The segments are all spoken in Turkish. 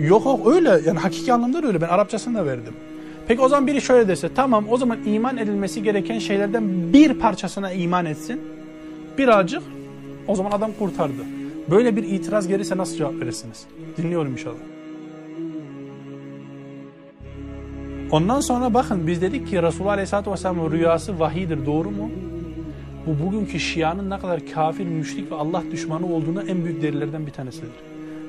Yok yok öyle yani hakiki anlamda da öyle ben Arapçasını da verdim. Peki o zaman biri şöyle dese tamam o zaman iman edilmesi gereken şeylerden bir parçasına iman etsin. Birazcık o zaman adam kurtardı. Böyle bir itiraz gelirse nasıl cevap verirsiniz? Dinliyorum inşallah. Ondan sonra bakın biz dedik ki Resulullah Aleyhisselatü Vesselam'ın rüyası vahidir doğru mu? Bu bugünkü Şia'nın ne kadar kafir, müşrik ve Allah düşmanı olduğunu en büyük delillerden bir tanesidir.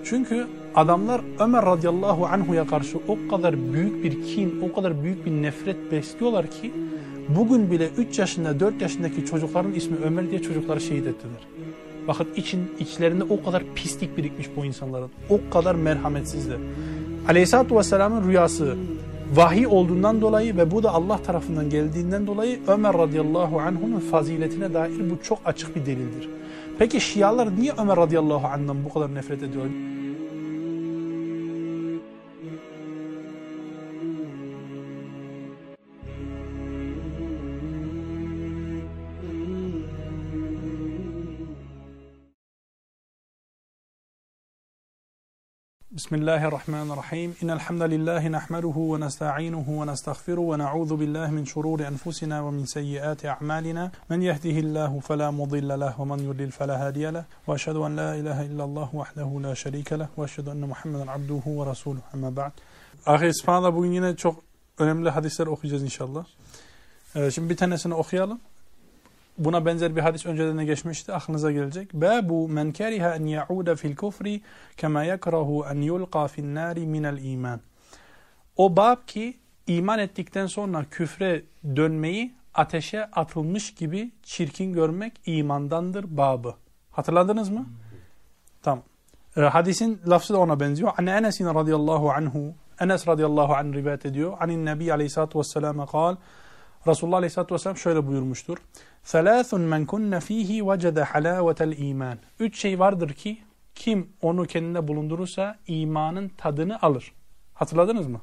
Çünkü adamlar Ömer radıyallahu anhuya karşı o kadar büyük bir kin, o kadar büyük bir nefret besliyorlar ki bugün bile 3 yaşında 4 yaşındaki çocukların ismi Ömer diye çocukları şehit ettiler. Bakın için içlerinde o kadar pislik birikmiş bu insanların. O kadar merhametsizler. Aleyhisselatü Vesselam'ın rüyası vahiy olduğundan dolayı ve bu da Allah tarafından geldiğinden dolayı Ömer radıyallahu anh'un faziletine dair bu çok açık bir delildir. Peki Şialar niye Ömer radıyallahu anh'dan bu kadar nefret ediyor? بسم الله الرحمن الرحيم إن الحمد لله نحمده ونستعينه ونستغفره ونعوذ بالله من شرور أنفسنا ومن سيئات أعمالنا من يهده الله فلا مضل له ومن يضلل فلا هادي له وأشهد أن لا إله إلا الله وحده لا شريك له وأشهد أن محمدا عبده ورسوله أما بعد Ahi İsfahan'da bugün yine çok önemli hadisler okuyacağız inşallah. Şimdi bir tanesini okuyalım. Buna benzer bir hadis önceden de geçmişti. Aklınıza gelecek. Babu men keriha en ya'uda fil kufri kema yakrahu en yulqa fin nari minel iman. O bab ki iman ettikten sonra küfre dönmeyi ateşe atılmış gibi çirkin görmek imandandır babı. Hatırladınız mı? Tamam. E, hadisin lafzı da ona benziyor. Anne Enes'in radıyallahu anhu Enes radıyallahu anh rivayet ediyor. Anin Nebi aleyhissalatu vesselam'a kal Resulullah aleyhissalatu vesselam şöyle buyurmuştur. Selâthun men kunne fihi vecede halâvetel iman. Üç şey vardır ki kim onu kendinde bulundurursa imanın tadını alır. Hatırladınız mı?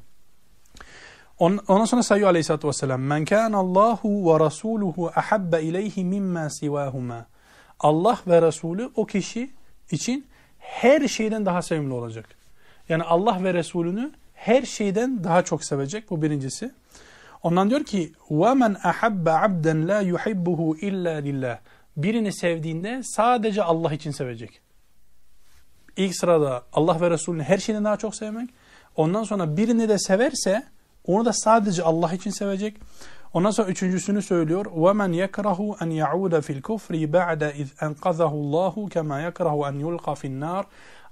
Ondan sonra sayıyor aleyhissalatu vesselam. Men kânallâhu ve rasûluhu ahabbe ileyhi mimma sivâhumâ. Allah ve Resulü o kişi için her şeyden daha sevimli olacak. Yani Allah ve Resulünü her şeyden daha çok sevecek. Bu birincisi. Ondan diyor ki وَمَنْ أَحَبَّ عَبْدًا لَا يُحِبُّهُ إِلَّا لِلّٰهِ Birini sevdiğinde sadece Allah için sevecek. İlk sırada Allah ve Resulünü her şeyden daha çok sevmek. Ondan sonra birini de severse onu da sadece Allah için sevecek. Ondan sonra üçüncüsünü söylüyor. وَمَنْ يَكْرَهُ أَنْ يَعُودَ فِي الْكُفْرِ بَعْدَ اِذْ أَنْقَذَهُ اللّٰهُ كَمَا يَكْرَهُ أَنْ يُلْقَ فِي النَّارِ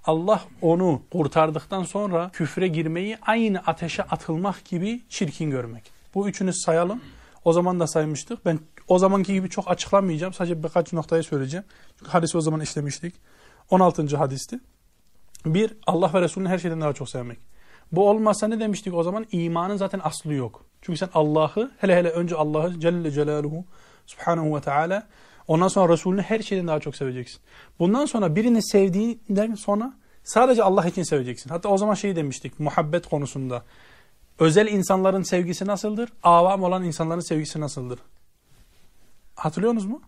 Allah onu kurtardıktan sonra küfre girmeyi aynı ateşe atılmak gibi çirkin görmek. Bu üçünü sayalım. O zaman da saymıştık. Ben o zamanki gibi çok açıklamayacağım. Sadece birkaç noktayı söyleyeceğim. Çünkü hadisi o zaman işlemiştik. 16. hadisti. Bir, Allah ve Resulünü her şeyden daha çok sevmek. Bu olmazsa ne demiştik o zaman? İmanın zaten aslı yok. Çünkü sen Allah'ı, hele hele önce Allah'ı Celle Celaluhu Subhanahu ve Teala ondan sonra Resulünü her şeyden daha çok seveceksin. Bundan sonra birini sevdiğinden sonra sadece Allah için seveceksin. Hatta o zaman şey demiştik muhabbet konusunda. Özel insanların sevgisi nasıldır? Avam olan insanların sevgisi nasıldır? Hatırlıyorsunuz mu?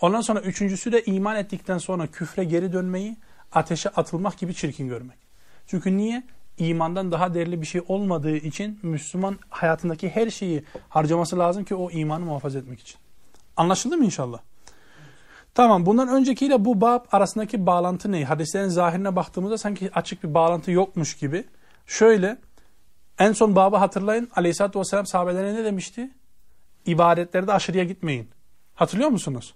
Ondan sonra üçüncüsü de iman ettikten sonra küfre geri dönmeyi, ateşe atılmak gibi çirkin görmek. Çünkü niye? İmandan daha değerli bir şey olmadığı için Müslüman hayatındaki her şeyi harcaması lazım ki o imanı muhafaza etmek için. Anlaşıldı mı inşallah? Tamam bundan öncekiyle bu bab arasındaki bağlantı ne? Hadislerin zahirine baktığımızda sanki açık bir bağlantı yokmuş gibi. Şöyle en son babı hatırlayın. Aleyhisselatü Vesselam sahabelerine ne demişti? İbadetlerde aşırıya gitmeyin. Hatırlıyor musunuz?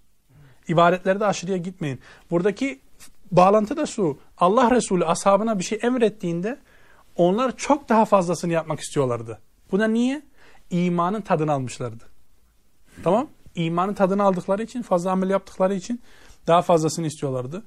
İbadetlerde aşırıya gitmeyin. Buradaki bağlantı da şu. Allah Resulü ashabına bir şey emrettiğinde onlar çok daha fazlasını yapmak istiyorlardı. Buna niye? İmanın tadını almışlardı. Tamam? İmanın tadını aldıkları için, fazla amel yaptıkları için daha fazlasını istiyorlardı.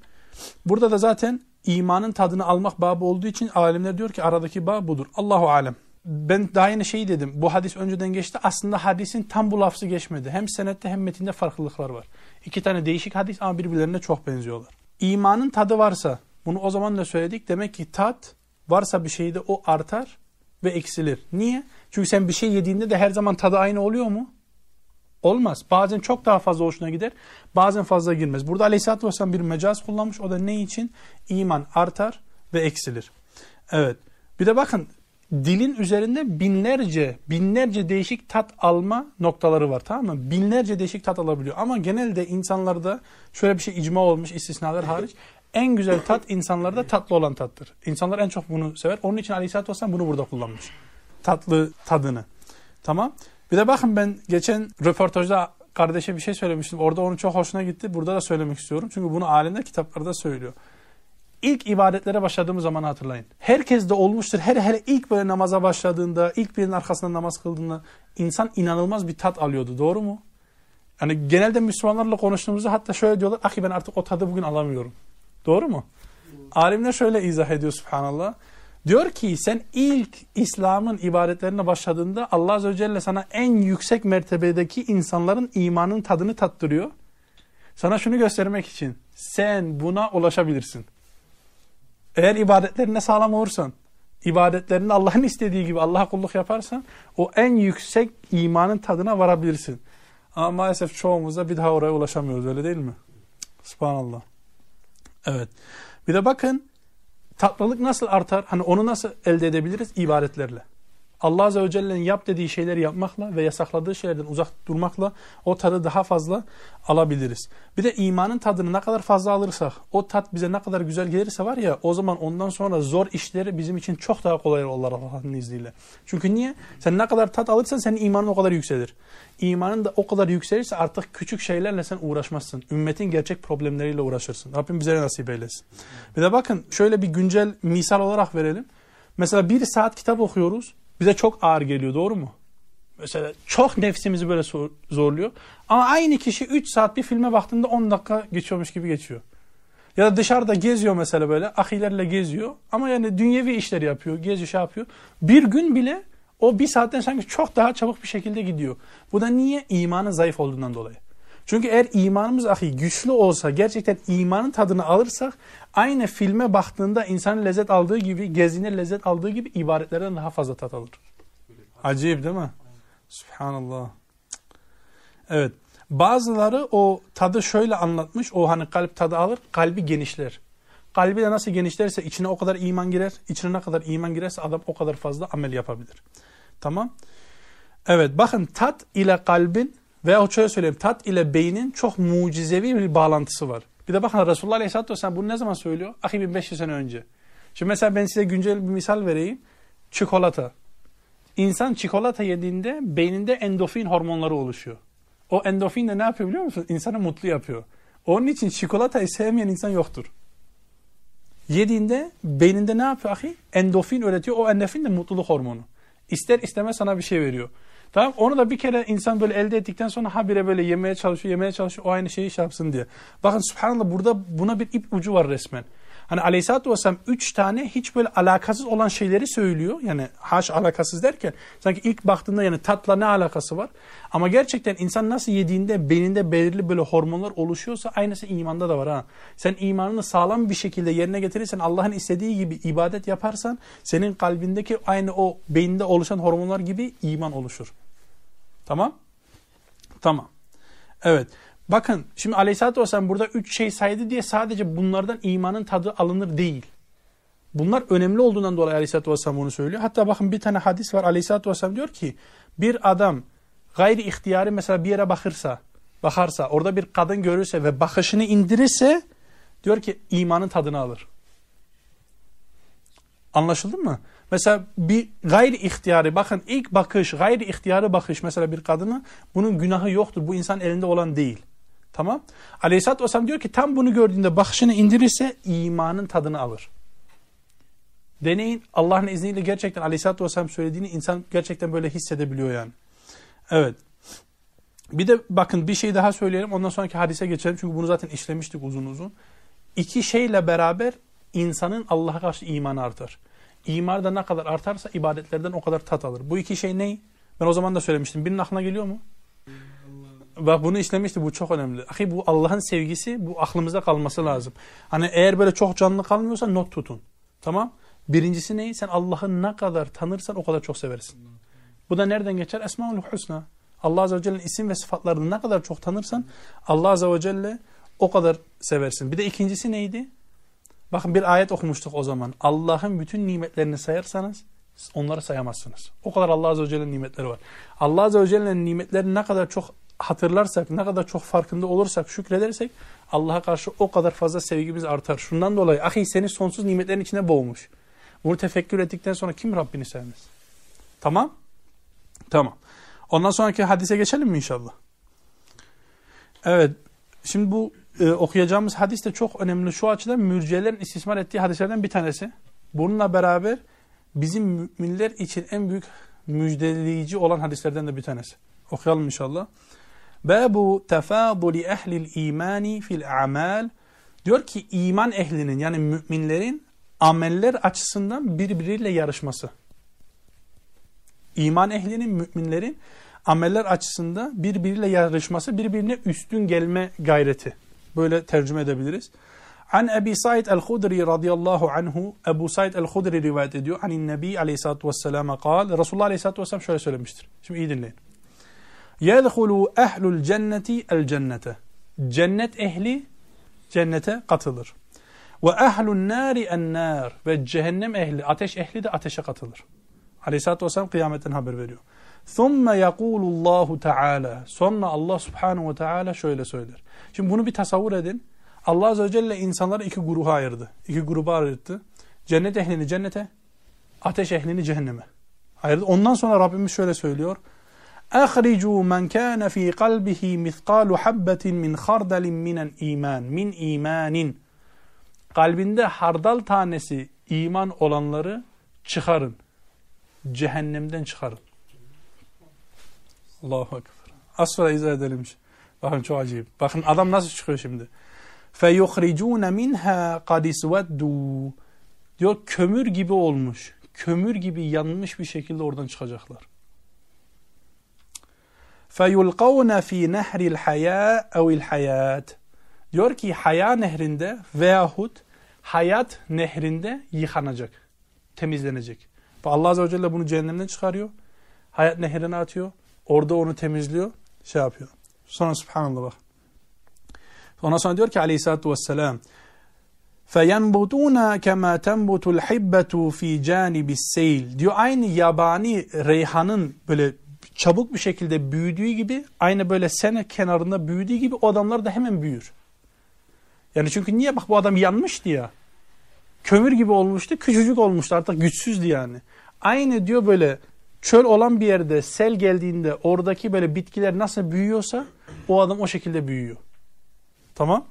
Burada da zaten imanın tadını almak babı olduğu için alimler diyor ki aradaki bağ budur. Allahu alem ben daha yeni şey dedim. Bu hadis önceden geçti. Aslında hadisin tam bu lafzı geçmedi. Hem senette hem metinde farklılıklar var. İki tane değişik hadis ama birbirlerine çok benziyorlar. İmanın tadı varsa, bunu o zaman da söyledik. Demek ki tat varsa bir şeyde o artar ve eksilir. Niye? Çünkü sen bir şey yediğinde de her zaman tadı aynı oluyor mu? Olmaz. Bazen çok daha fazla hoşuna gider. Bazen fazla girmez. Burada Aleyhisselatü Vesselam bir mecaz kullanmış. O da ne için? İman artar ve eksilir. Evet. Bir de bakın dilin üzerinde binlerce, binlerce değişik tat alma noktaları var tamam mı? Binlerce değişik tat alabiliyor. Ama genelde insanlarda şöyle bir şey icma olmuş istisnalar hariç. En güzel tat insanlarda tatlı olan tattır. İnsanlar en çok bunu sever. Onun için Aleyhisselatü Vesselam bunu burada kullanmış. Tatlı tadını. Tamam. Bir de bakın ben geçen röportajda kardeşe bir şey söylemiştim. Orada onun çok hoşuna gitti. Burada da söylemek istiyorum. Çünkü bunu alimler kitaplarda söylüyor. İlk ibadetlere başladığımız zaman hatırlayın. Herkes de olmuştur. Her hele ilk böyle namaza başladığında, ilk birinin arkasında namaz kıldığında insan inanılmaz bir tat alıyordu. Doğru mu? Yani genelde Müslümanlarla konuştuğumuzda hatta şöyle diyorlar. Ahi ben artık o tadı bugün alamıyorum. Doğru mu? Alimler şöyle izah ediyor subhanallah. Diyor ki sen ilk İslam'ın ibadetlerine başladığında Allah Azze ve Celle sana en yüksek mertebedeki insanların imanın tadını tattırıyor. Sana şunu göstermek için sen buna ulaşabilirsin. Eğer ibadetlerine sağlam olursan, ibadetlerinde Allah'ın istediği gibi Allah'a kulluk yaparsan o en yüksek imanın tadına varabilirsin. Ama maalesef çoğumuzda bir daha oraya ulaşamıyoruz öyle değil mi? Subhanallah. Evet. Bir de bakın tatlılık nasıl artar? Hani onu nasıl elde edebiliriz? İbadetlerle. Allah Azze ve Celle'nin yap dediği şeyleri yapmakla ve yasakladığı şeylerden uzak durmakla o tadı daha fazla alabiliriz. Bir de imanın tadını ne kadar fazla alırsak, o tat bize ne kadar güzel gelirse var ya o zaman ondan sonra zor işleri bizim için çok daha kolay olur Allah'ın izniyle. Çünkü niye? Sen ne kadar tat alırsan senin imanın o kadar yükselir. İmanın da o kadar yükselirse artık küçük şeylerle sen uğraşmazsın. Ümmetin gerçek problemleriyle uğraşırsın. Rabbim bize nasip eylesin. Bir de bakın şöyle bir güncel misal olarak verelim. Mesela bir saat kitap okuyoruz bize çok ağır geliyor doğru mu? Mesela çok nefsimizi böyle zorluyor. Ama aynı kişi 3 saat bir filme baktığında 10 dakika geçiyormuş gibi geçiyor. Ya da dışarıda geziyor mesela böyle ahilerle geziyor. Ama yani dünyevi işleri yapıyor, geziyor şey yapıyor. Bir gün bile o bir saatten sanki çok daha çabuk bir şekilde gidiyor. Bu da niye? İmanı zayıf olduğundan dolayı. Çünkü eğer imanımız ahi güçlü olsa, gerçekten imanın tadını alırsak, aynı filme baktığında insanın lezzet aldığı gibi, gezinin lezzet aldığı gibi ibadetlerden daha fazla tat alır. Acayip değil mi? Subhanallah. Evet. Bazıları o tadı şöyle anlatmış. O hani kalp tadı alır, kalbi genişler. Kalbi de nasıl genişlerse içine o kadar iman girer. İçine ne kadar iman girerse adam o kadar fazla amel yapabilir. Tamam. Evet bakın tat ile kalbin veya şöyle söyleyeyim tat ile beynin çok mucizevi bir bağlantısı var. Bir de bakın Resulullah Aleyhisselatü Vesselam bunu ne zaman söylüyor? Ahi 1500 sene önce. Şimdi mesela ben size güncel bir misal vereyim. Çikolata. İnsan çikolata yediğinde beyninde endofin hormonları oluşuyor. O endofin de ne yapıyor biliyor musun? İnsanı mutlu yapıyor. Onun için çikolatayı sevmeyen insan yoktur. Yediğinde beyninde ne yapıyor ahi? Endofin üretiyor. O endofin de mutluluk hormonu. İster istemez sana bir şey veriyor. Tamam Onu da bir kere insan böyle elde ettikten sonra habire böyle yemeye çalışıyor, yemeye çalışıyor. O aynı şeyi şey yapsın diye. Bakın subhanallah burada buna bir ip ucu var resmen. Hani aleyhissalatü vesselam üç tane hiç böyle alakasız olan şeyleri söylüyor. Yani haş alakasız derken sanki ilk baktığında yani tatla ne alakası var? Ama gerçekten insan nasıl yediğinde beyninde belirli böyle hormonlar oluşuyorsa aynısı imanda da var ha. Sen imanını sağlam bir şekilde yerine getirirsen Allah'ın istediği gibi ibadet yaparsan senin kalbindeki aynı o beyinde oluşan hormonlar gibi iman oluşur. Tamam? Tamam. Evet. Bakın şimdi Aleyhisselatü Vesselam burada üç şey saydı diye sadece bunlardan imanın tadı alınır değil. Bunlar önemli olduğundan dolayı Aleyhisselatü Vesselam onu söylüyor. Hatta bakın bir tane hadis var Aleyhisselatü Vesselam diyor ki bir adam gayri ihtiyari mesela bir yere bakırsa, bakarsa, orada bir kadın görürse ve bakışını indirirse diyor ki imanın tadını alır. Anlaşıldı mı? Mesela bir gayri ihtiyari bakın ilk bakış gayri ihtiyari bakış mesela bir kadına bunun günahı yoktur. Bu insan elinde olan değil. Tamam. Aleyhisselatü Vesselam diyor ki tam bunu gördüğünde bakışını indirirse imanın tadını alır. Deneyin Allah'ın izniyle gerçekten Aleyhisselatü Vesselam söylediğini insan gerçekten böyle hissedebiliyor yani. Evet. Bir de bakın bir şey daha söyleyelim ondan sonraki hadise geçelim çünkü bunu zaten işlemiştik uzun uzun. İki şeyle beraber insanın Allah'a karşı imanı artar. İman da ne kadar artarsa ibadetlerden o kadar tat alır. Bu iki şey ne? Ben o zaman da söylemiştim. Birinin aklına geliyor mu? Bak bunu işlemişti bu çok önemli. Ahi bu Allah'ın sevgisi bu aklımıza kalması lazım. Hani eğer böyle çok canlı kalmıyorsa not tutun. Tamam? Birincisi ne? Sen Allah'ı ne kadar tanırsan o kadar çok seversin. Bu da nereden geçer? Esmaül Husna. Allah Azze ve Celle'nin isim ve sıfatlarını ne kadar çok tanırsan Allah Azze ve Celle o kadar seversin. Bir de ikincisi neydi? Bakın bir ayet okumuştuk o zaman. Allah'ın bütün nimetlerini sayarsanız onları sayamazsınız. O kadar Allah Azze ve Celle'nin nimetleri var. Allah Azze ve Celle'nin nimetlerini ne kadar çok hatırlarsak, ne kadar çok farkında olursak, şükredersek Allah'a karşı o kadar fazla sevgimiz artar. Şundan dolayı ahi seni sonsuz nimetlerin içine boğmuş. Bunu tefekkür ettikten sonra kim Rabbini sevmez? Tamam? Tamam. Ondan sonraki hadise geçelim mi inşallah? Evet. Şimdi bu e, okuyacağımız hadis de çok önemli. Şu açıdan mürciyelerin istismar ettiği hadislerden bir tanesi. Bununla beraber bizim müminler için en büyük müjdeleyici olan hadislerden de bir tanesi. Okuyalım inşallah. Babu tefaduli ehlil imani fil a'mal. Diyor ki iman ehlinin yani müminlerin ameller açısından birbiriyle yarışması. İman ehlinin, müminlerin ameller açısından birbiriyle yarışması, birbirine üstün gelme gayreti. Böyle tercüme edebiliriz. An Ebi Said el-Hudri radıyallahu anhu, Ebu Said el-Hudri rivayet ediyor. Anin Nebi aleyhissalatu vesselam'a kal. Resulullah aleyhissalatu vesselam şöyle söylemiştir. Şimdi iyi dinleyin. Yedhulu ehlul cenneti el cennete. Cennet ehli cennete katılır. Ve ehlun nari en nar. Ve cehennem ehli, ateş ehli de ateşe katılır. Aleyhisselatü Vesselam kıyametten haber veriyor. ثُمَّ يَقُولُ اللّٰهُ Teala. Sonra Allah Subhanahu ve Teala şöyle söyler. Şimdi bunu bir tasavvur edin. Allah Azze ve Celle insanları iki gruba ayırdı. İki gruba ayırdı. Cennet ehlini cennete, ateş ehlini cehenneme ayırdı. Ondan sonra Rabbimiz şöyle söylüyor. اَخْرِجُوا مَنْ كَانَ ف۪ي قَلْبِهِ مِثْقَالُ حَبَّةٍ مِنْ خَرْدَلٍ مِنَ iman Min imanin. Kalbinde hardal tanesi iman olanları çıkarın. Cehennemden çıkarın. Allahu Ekber. Az sonra izah edelim. Bakın çok acayip. Bakın adam nasıl çıkıyor şimdi. فَيُخْرِجُونَ مِنْهَا قَدْ اسْوَدُّوا Diyor kömür gibi olmuş. Kömür gibi yanmış bir şekilde oradan çıkacaklar. فَيُلْقَوْنَ ف۪ي نَهْرِ الْحَيَاءِ اَوْ الْحَيَاتِ Diyor ki haya nehrinde veyahut hayat nehrinde yıkanacak, temizlenecek. Allah Azze ve Celle bunu cehennemden çıkarıyor. Hayat nehrine atıyor. Orada onu temizliyor. Şey yapıyor. Sonra subhanallah bak. Ondan sonra diyor ki aleyhissalatü vesselam فَيَنْبُتُونَ كَمَا تَنْبُتُ الْحِبَّةُ ف۪ي جَانِبِ السَّيْلِ Diyor aynı yabani reyhanın böyle çabuk bir şekilde büyüdüğü gibi aynı böyle sene kenarında büyüdüğü gibi o adamlar da hemen büyür. Yani çünkü niye bak bu adam yanmıştı ya. Kömür gibi olmuştu, küçücük olmuştu artık güçsüzdü yani. Aynı diyor böyle çöl olan bir yerde sel geldiğinde oradaki böyle bitkiler nasıl büyüyorsa o adam o şekilde büyüyor. Tamam?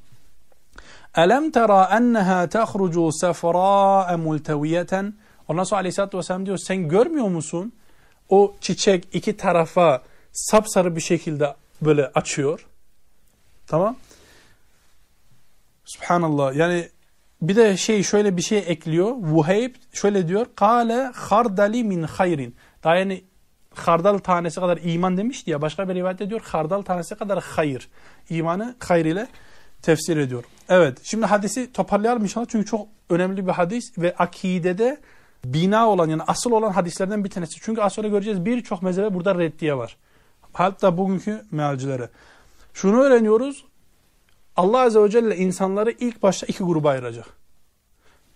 Elem tera enneha tehrucu sefra'a multeviyeten Ondan sonra aleyhissalatü vesselam diyor sen görmüyor musun? O çiçek iki tarafa sapsarı bir şekilde böyle açıyor. Tamam? Subhanallah. Yani bir de şey şöyle bir şey ekliyor. Vuheyb şöyle diyor. Kale hardali min hayrin. Daha yani hardal tanesi kadar iman demişti ya. Başka bir rivayette diyor hardal tanesi kadar hayır. İmanı hayır ile tefsir ediyor. Evet şimdi hadisi toparlayalım inşallah. Çünkü çok önemli bir hadis ve akidede bina olan yani asıl olan hadislerden bir tanesi. Çünkü az sonra göreceğiz birçok mezhebe burada reddiye var. Hatta bugünkü mealcilere. Şunu öğreniyoruz. Allah Azze ve Celle insanları ilk başta iki gruba ayıracak.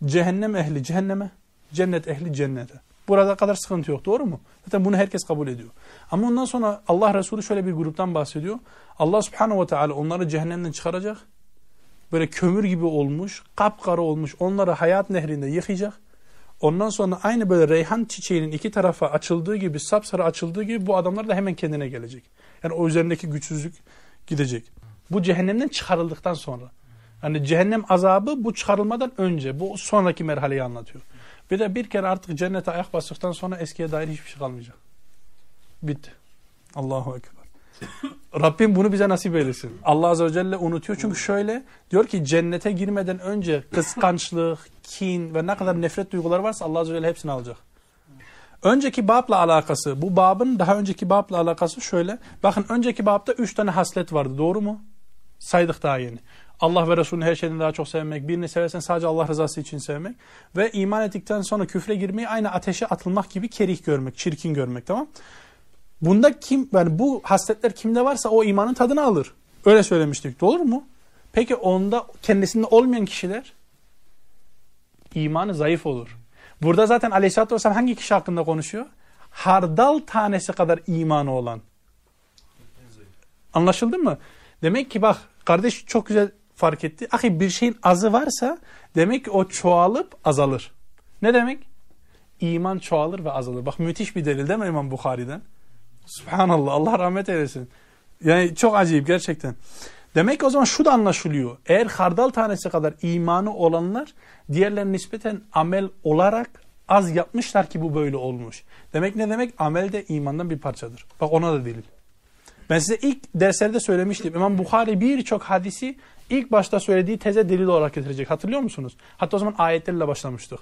Cehennem ehli cehenneme, cennet ehli cennete. Burada kadar sıkıntı yok doğru mu? Zaten bunu herkes kabul ediyor. Ama ondan sonra Allah Resulü şöyle bir gruptan bahsediyor. Allah Subhanahu ve Teala onları cehennemden çıkaracak. Böyle kömür gibi olmuş, kapkara olmuş onları hayat nehrinde yıkayacak. Ondan sonra aynı böyle reyhan çiçeğinin iki tarafa açıldığı gibi, sapsarı açıldığı gibi bu adamlar da hemen kendine gelecek. Yani o üzerindeki güçsüzlük gidecek. Bu cehennemden çıkarıldıktan sonra. Yani cehennem azabı bu çıkarılmadan önce. Bu sonraki merhaleyi anlatıyor. Bir de bir kere artık cennete ayak bastıktan sonra eskiye dair hiçbir şey kalmayacak. Bitti. Allahu Ekber. Rabbim bunu bize nasip eylesin. Allah Azze ve Celle unutuyor. Çünkü şöyle diyor ki cennete girmeden önce kıskançlık, kin ve ne kadar nefret duyguları varsa Allah Azze ve Celle hepsini alacak. Önceki babla alakası, bu babın daha önceki babla alakası şöyle. Bakın önceki babda üç tane haslet vardı. Doğru mu? Saydık daha yeni. Allah ve Resulünü her şeyden daha çok sevmek, birini seversen sadece Allah rızası için sevmek ve iman ettikten sonra küfre girmeyi aynı ateşe atılmak gibi kerih görmek, çirkin görmek tamam Bunda kim, yani bu hasletler kimde varsa o imanın tadını alır. Öyle söylemiştik. Doğru mu? Peki onda kendisinde olmayan kişiler imanı zayıf olur. Burada zaten Aleyhisselatü Vesselam hangi kişi hakkında konuşuyor? Hardal tanesi kadar imanı olan. Anlaşıldı mı? Demek ki bak kardeş çok güzel fark etti. Ahi bir şeyin azı varsa demek ki o çoğalıp azalır. Ne demek? İman çoğalır ve azalır. Bak müthiş bir delil değil mi İmam Bukhari'den? Subhanallah Allah rahmet eylesin. Yani çok acayip gerçekten. Demek ki o zaman şu da anlaşılıyor. Eğer hardal tanesi kadar imanı olanlar diğerlerine nispeten amel olarak az yapmışlar ki bu böyle olmuş. Demek ne demek? Amel de imandan bir parçadır. Bak ona da delil. Ben size ilk derslerde söylemiştim. İmam Bukhari birçok hadisi ilk başta söylediği teze delil olarak getirecek. Hatırlıyor musunuz? Hatta o zaman ayetlerle başlamıştık.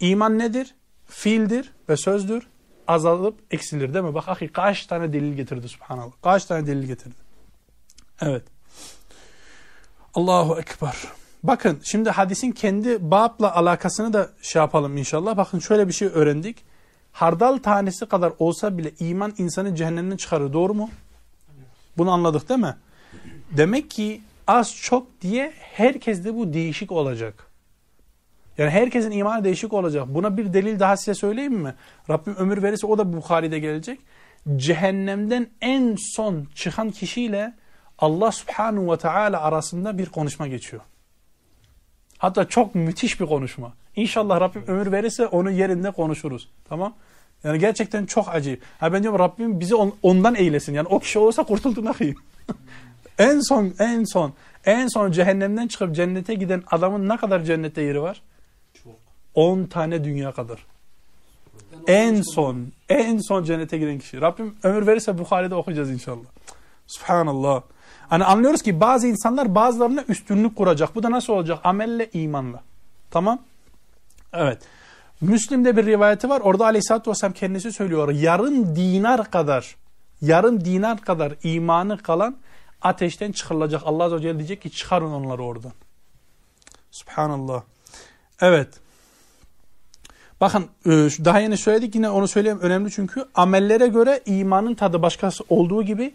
İman nedir? Fiildir ve sözdür. Azalıp eksilir değil mi? Bak ahi kaç tane delil getirdi subhanallah. Kaç tane delil getirdi. Evet. Allahu Ekber. Bakın şimdi hadisin kendi babla alakasını da şey yapalım inşallah. Bakın şöyle bir şey öğrendik. Hardal tanesi kadar olsa bile iman insanı cehennemden çıkarır. Doğru mu? Bunu anladık değil mi? Demek ki az çok diye herkes de bu değişik olacak. Yani herkesin imanı değişik olacak. Buna bir delil daha size söyleyeyim mi? Rabbim ömür verirse o da Bukhari'de gelecek. Cehennemden en son çıkan kişiyle Allah subhanahu ve teala arasında bir konuşma geçiyor. Hatta çok müthiş bir konuşma. İnşallah Rabbim ömür verirse onu yerinde konuşuruz. Tamam? Yani gerçekten çok acayip. Ha ben diyorum Rabbim bizi on, ondan eylesin. Yani o kişi olursa kurtuldun ahi. en son, en son, en son cehennemden çıkıp cennete giden adamın ne kadar cennette yeri var? Çok. 10 tane dünya kadar. en son, en son cennete giren kişi. Rabbim ömür verirse Bukhari'de okuyacağız inşallah. Subhanallah. Hani anlıyoruz ki bazı insanlar bazılarına üstünlük kuracak. Bu da nasıl olacak? Amelle, imanla. Tamam? Evet. Müslim'de bir rivayeti var. Orada Aleyhisselatü Vesselam kendisi söylüyor. Yarım dinar kadar, yarım dinar kadar imanı kalan ateşten çıkarılacak. Allah Azze ve Celle diyecek ki çıkarın onları oradan. Subhanallah. Evet. Bakın e, daha yeni söyledik yine onu söyleyeyim önemli çünkü amellere göre imanın tadı başkası olduğu gibi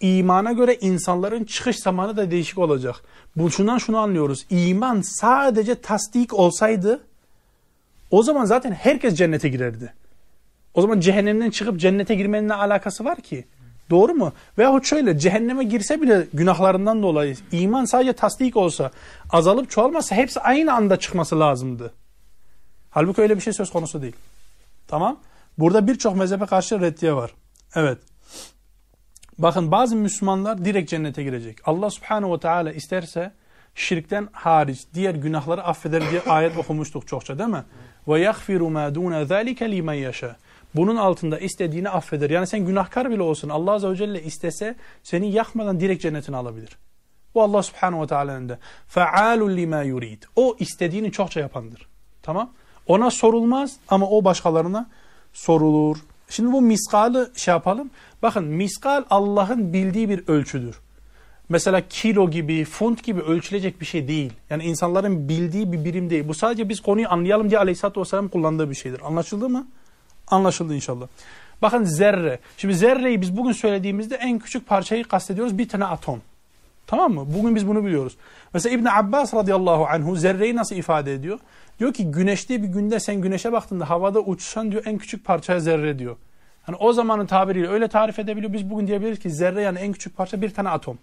imana göre insanların çıkış zamanı da değişik olacak. Bu şundan şunu anlıyoruz. İman sadece tasdik olsaydı o zaman zaten herkes cennete girerdi. O zaman cehennemden çıkıp cennete girmenin ne alakası var ki? Doğru mu? Veyahut şöyle cehenneme girse bile günahlarından dolayı iman sadece tasdik olsa azalıp çoğalmasa hepsi aynı anda çıkması lazımdı. Halbuki öyle bir şey söz konusu değil. Tamam. Burada birçok mezhebe karşı reddiye var. Evet. Bakın bazı Müslümanlar direkt cennete girecek. Allah subhanehu ve teala isterse şirkten hariç diğer günahları affeder diye ayet okumuştuk çokça değil mi? Ve yaghfiru ma dun zalika limen yasha. Bunun altında istediğini affeder. Yani sen günahkar bile olsun Allah azze ve celle istese seni yakmadan direkt cennetine alabilir. Bu Allah subhanahu ve teala'nın da faalul lima yurid. O istediğini çokça yapandır. Tamam? Ona sorulmaz ama o başkalarına sorulur. Şimdi bu miskalı şey yapalım. Bakın miskal Allah'ın bildiği bir ölçüdür. Mesela kilo gibi, funt gibi ölçülecek bir şey değil. Yani insanların bildiği bir birim değil. Bu sadece biz konuyu anlayalım diye Aleyhisselatü Vesselam kullandığı bir şeydir. Anlaşıldı mı? Anlaşıldı inşallah. Bakın zerre. Şimdi zerreyi biz bugün söylediğimizde en küçük parçayı kastediyoruz. Bir tane atom. Tamam mı? Bugün biz bunu biliyoruz. Mesela İbn Abbas radıyallahu anhu zerreyi nasıl ifade ediyor? Diyor ki güneşli bir günde sen güneşe baktığında havada uçsan diyor en küçük parçaya zerre diyor. Hani o zamanın tabiriyle öyle tarif edebiliyor. Biz bugün diyebiliriz ki zerre yani en küçük parça bir tane atom.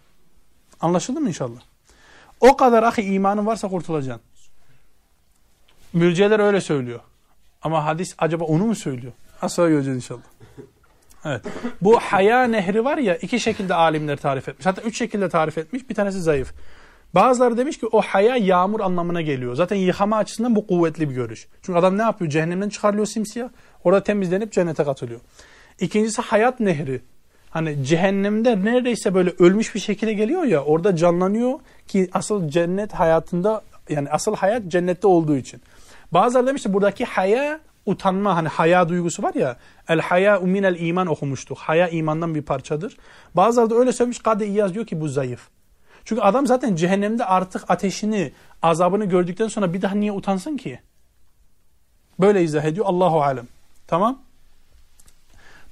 Anlaşıldı mı inşallah? O kadar ahi imanın varsa kurtulacaksın. Mürciyeler öyle söylüyor. Ama hadis acaba onu mu söylüyor? Asla göreceğiz inşallah. Evet. Bu haya nehri var ya iki şekilde alimler tarif etmiş. Hatta üç şekilde tarif etmiş. Bir tanesi zayıf. Bazıları demiş ki o haya yağmur anlamına geliyor. Zaten yıkama açısından bu kuvvetli bir görüş. Çünkü adam ne yapıyor? Cehennemden çıkarılıyor simsiyah. Orada temizlenip cennete katılıyor. İkincisi hayat nehri. Hani cehennemde neredeyse böyle ölmüş bir şekilde geliyor ya orada canlanıyor ki asıl cennet hayatında yani asıl hayat cennette olduğu için. Bazıları demiş ki buradaki haya utanma hani haya duygusu var ya el haya minel iman okumuştuk. Haya imandan bir parçadır. Bazıları da öyle söylemiş Kadı İyaz diyor ki bu zayıf. Çünkü adam zaten cehennemde artık ateşini, azabını gördükten sonra bir daha niye utansın ki? Böyle izah ediyor Allahu alem. Tamam?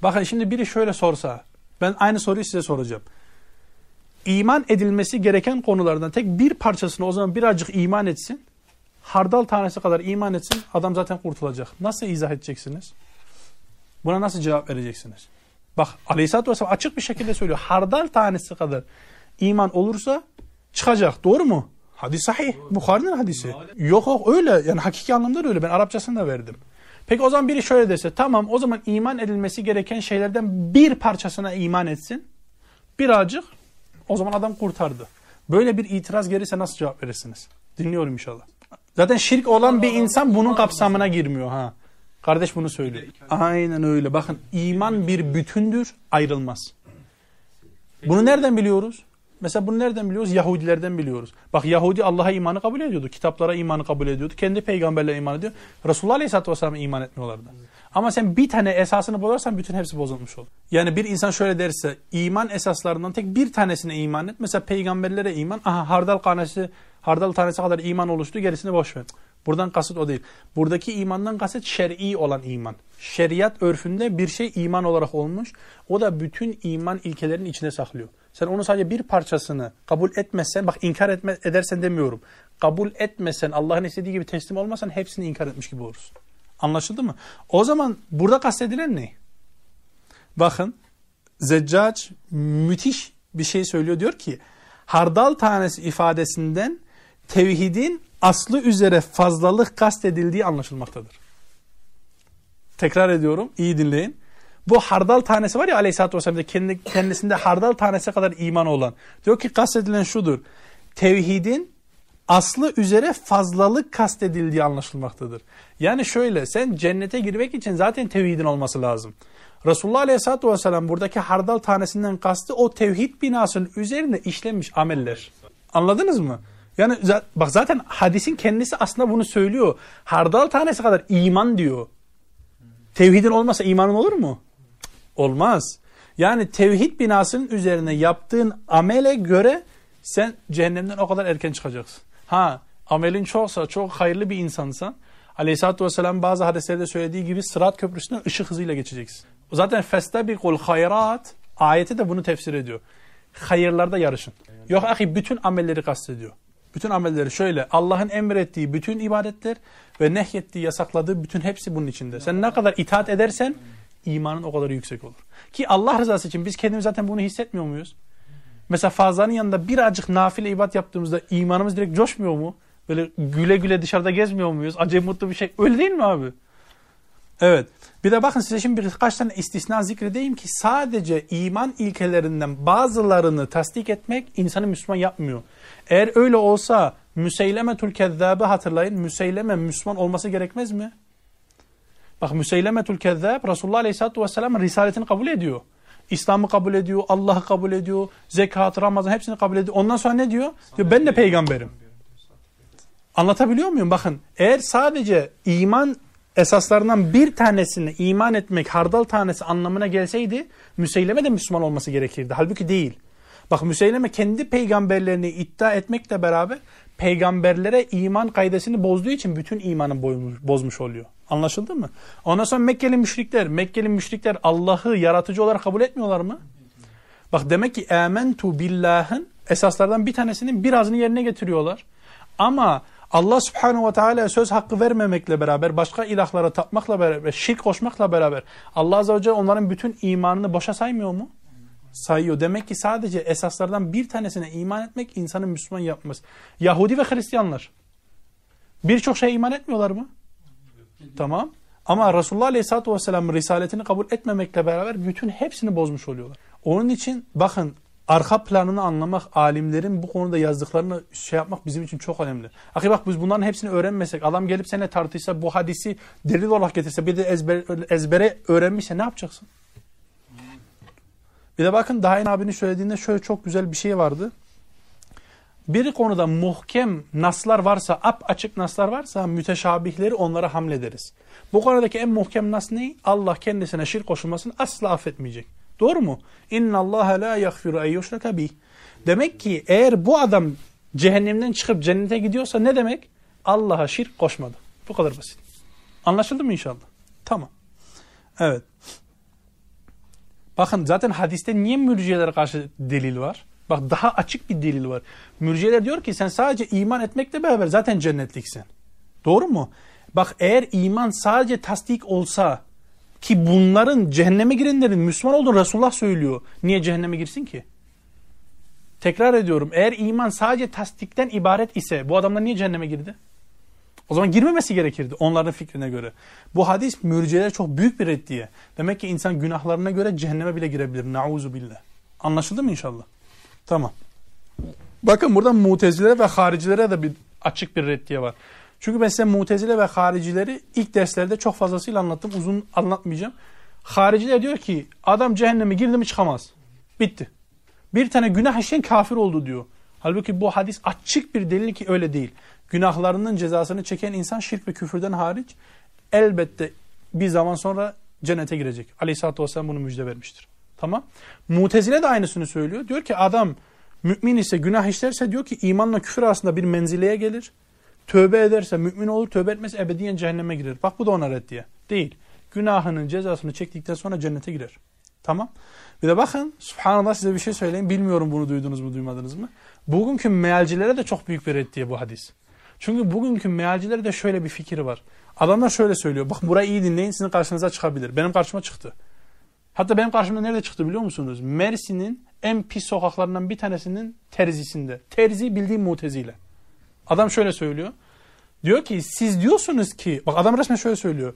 Bakın şimdi biri şöyle sorsa, ben aynı soruyu size soracağım. İman edilmesi gereken konulardan tek bir parçasını o zaman birazcık iman etsin. hardal tanesi kadar iman etsin adam zaten kurtulacak. Nasıl izah edeceksiniz? Buna nasıl cevap vereceksiniz? Bak Aleyhisselatü Vesselam açık bir şekilde söylüyor. Hardal tanesi kadar iman olursa çıkacak. Doğru mu? Hadis sahih. Bukhari'nin hadisi. Yok yok öyle. Yani hakiki anlamda da öyle. Ben Arapçasını da verdim. Peki o zaman biri şöyle dese tamam o zaman iman edilmesi gereken şeylerden bir parçasına iman etsin. Birazcık o zaman adam kurtardı. Böyle bir itiraz gelirse nasıl cevap verirsiniz? Dinliyorum inşallah. Zaten şirk olan bir insan bunun kapsamına girmiyor ha. Kardeş bunu söylüyor. Aynen öyle. Bakın iman bir bütündür, ayrılmaz. Bunu nereden biliyoruz? Mesela bunu nereden biliyoruz? Yahudilerden biliyoruz. Bak Yahudi Allah'a imanı kabul ediyordu. Kitaplara imanı kabul ediyordu. Kendi peygamberlere iman ediyor. Resulullah Aleyhisselatü Vesselam'a iman etmiyorlardı. Ama sen bir tane esasını bozarsan bütün hepsi bozulmuş olur. Yani bir insan şöyle derse iman esaslarından tek bir tanesine iman et. Mesela peygamberlere iman. Aha hardal tanesi, hardal tanesi kadar iman oluştu gerisini boş ver. Buradan kasıt o değil. Buradaki imandan kasıt şer'i olan iman. Şeriat örfünde bir şey iman olarak olmuş. O da bütün iman ilkelerinin içine saklıyor. Sen onu sadece bir parçasını kabul etmezsen, bak inkar etme, edersen demiyorum. Kabul etmesen, Allah'ın istediği gibi teslim olmasan hepsini inkar etmiş gibi olursun. Anlaşıldı mı? O zaman burada kastedilen ne? Bakın Zeccac müthiş bir şey söylüyor. Diyor ki hardal tanesi ifadesinden tevhidin aslı üzere fazlalık kastedildiği anlaşılmaktadır. Tekrar ediyorum. iyi dinleyin. Bu hardal tanesi var ya aleyhissalatü vesselam'da kendi, kendisinde hardal tanesi kadar iman olan. Diyor ki kastedilen şudur. Tevhidin aslı üzere fazlalık kastedildiği anlaşılmaktadır. Yani şöyle sen cennete girmek için zaten tevhidin olması lazım. Resulullah Aleyhisselatü Vesselam buradaki hardal tanesinden kastı o tevhid binasının üzerinde işlenmiş ameller. Anladınız mı? Yani bak zaten hadisin kendisi aslında bunu söylüyor. Hardal tanesi kadar iman diyor. Tevhidin olmasa imanın olur mu? Olmaz. Yani tevhid binasının üzerine yaptığın amele göre sen cehennemden o kadar erken çıkacaksın. Ha amelin çoksa, çok hayırlı bir insansan Aleyhisselatü Vesselam bazı hadislerde söylediği gibi sırat köprüsünden ışık hızıyla geçeceksin. Zaten festabikul hayrat ayeti de bunu tefsir ediyor. Hayırlarda yarışın. Yok ahi bütün amelleri kastediyor. Bütün amelleri şöyle Allah'ın emrettiği bütün ibadetler ve nehyettiği yasakladığı bütün hepsi bunun içinde. Sen ne kadar itaat edersen imanın o kadar yüksek olur. Ki Allah rızası için biz kendimiz zaten bunu hissetmiyor muyuz? Mesela fazlanın yanında birazcık nafile ibadet yaptığımızda imanımız direkt coşmuyor mu? Böyle güle güle dışarıda gezmiyor muyuz? Acayip mutlu bir şey. Öyle değil mi abi? Evet. Bir de bakın size şimdi birkaç tane istisna zikredeyim ki sadece iman ilkelerinden bazılarını tasdik etmek insanı Müslüman yapmıyor. Eğer öyle olsa Müseylemetül Kezzab'ı hatırlayın. Müseyleme Müslüman olması gerekmez mi? Bak Müseylemetül Kezzab Resulullah Aleyhisselatü Vesselam'ın risaletini kabul ediyor. İslam'ı kabul ediyor, Allah'ı kabul ediyor, zekat, Ramazan hepsini kabul ediyor. Ondan sonra ne diyor? Diyor ben de peygamberim. Anlatabiliyor muyum? Bakın eğer sadece iman esaslarından bir tanesini iman etmek hardal tanesi anlamına gelseydi Müseyleme de Müslüman olması gerekirdi. Halbuki değil. Bak Müseyleme kendi peygamberlerini iddia etmekle beraber peygamberlere iman kaydesini bozduğu için bütün imanı bozmuş oluyor. Anlaşıldı mı? Ondan sonra Mekkeli müşrikler, Mekkeli müşrikler Allah'ı yaratıcı olarak kabul etmiyorlar mı? Bak demek ki ementu billahın esaslardan bir tanesinin birazını yerine getiriyorlar. Ama Allah subhanahu ve teala söz hakkı vermemekle beraber, başka ilahlara tapmakla beraber, şirk koşmakla beraber Allah azze ve celle onların bütün imanını boşa saymıyor mu? Sayıyor. Demek ki sadece esaslardan bir tanesine iman etmek insanı Müslüman yapmaz. Yahudi ve Hristiyanlar birçok şeye iman etmiyorlar mı? Tamam. Ama Resulullah Aleyhisselatü Vesselam'ın risaletini kabul etmemekle beraber bütün hepsini bozmuş oluyorlar. Onun için bakın arka planını anlamak, alimlerin bu konuda yazdıklarını şey yapmak bizim için çok önemli. Akı bak biz bunların hepsini öğrenmesek, adam gelip seninle tartışsa, bu hadisi delil olarak getirse, bir de ezber, ezbere öğrenmişse ne yapacaksın? Bir de bakın Dahin abinin söylediğinde şöyle çok güzel bir şey vardı. Bir konuda muhkem naslar varsa, ap açık naslar varsa müteşabihleri onlara hamlederiz. Bu konudaki en muhkem nas ne? Allah kendisine şirk koşulmasını asla affetmeyecek. Doğru mu? İnna Allah la yaghfiru en yushraka bih. Demek ki eğer bu adam cehennemden çıkıp cennete gidiyorsa ne demek? Allah'a şirk koşmadı. Bu kadar basit. Anlaşıldı mı inşallah? Tamam. Evet. Bakın zaten hadiste niye mürciyelere karşı delil var? Bak daha açık bir delil var. Mürciyeler diyor ki sen sadece iman etmekle beraber zaten cennetliksin. Doğru mu? Bak eğer iman sadece tasdik olsa ki bunların cehenneme girenlerin Müslüman olduğunu Resulullah söylüyor. Niye cehenneme girsin ki? Tekrar ediyorum. Eğer iman sadece tasdikten ibaret ise bu adamlar niye cehenneme girdi? O zaman girmemesi gerekirdi onların fikrine göre. Bu hadis mürcilere çok büyük bir reddiye. Demek ki insan günahlarına göre cehenneme bile girebilir. Nauzu billah. Anlaşıldı mı inşallah? Tamam. Bakın burada mutezilere ve haricilere de bir açık bir reddiye var. Çünkü ben size mutezile ve haricileri ilk derslerde çok fazlasıyla anlattım. Uzun anlatmayacağım. Hariciler diyor ki adam cehenneme girdi mi çıkamaz. Bitti. Bir tane günah işleyen kafir oldu diyor. Halbuki bu hadis açık bir delil ki öyle değil. Günahlarının cezasını çeken insan şirk ve küfürden hariç elbette bir zaman sonra cennete girecek. Aleyhisselatü Vesselam bunu müjde vermiştir. Tamam. Mutezile de aynısını söylüyor. Diyor ki adam mümin ise günah işlerse diyor ki imanla küfür arasında bir menzileye gelir. Tövbe ederse mümin olur, tövbe etmezse ebediyen cehenneme girer. Bak bu da ona reddiye. Değil. Günahının cezasını çektikten sonra cennete girer. Tamam. Bir de bakın subhanallah size bir şey söyleyeyim. Bilmiyorum bunu duydunuz mu duymadınız mı? Bugünkü mealcilere de çok büyük bir reddiye bu hadis. Çünkü bugünkü mealcilere de şöyle bir fikir var. Adamlar şöyle söylüyor. Bak burayı iyi dinleyin sizin karşınıza çıkabilir. Benim karşıma çıktı. Hatta benim karşıma nerede çıktı biliyor musunuz? Mersin'in en pis sokaklarından bir tanesinin terzisinde. Terzi bildiğim mutezile. Adam şöyle söylüyor. Diyor ki siz diyorsunuz ki bak adam resmen şöyle söylüyor.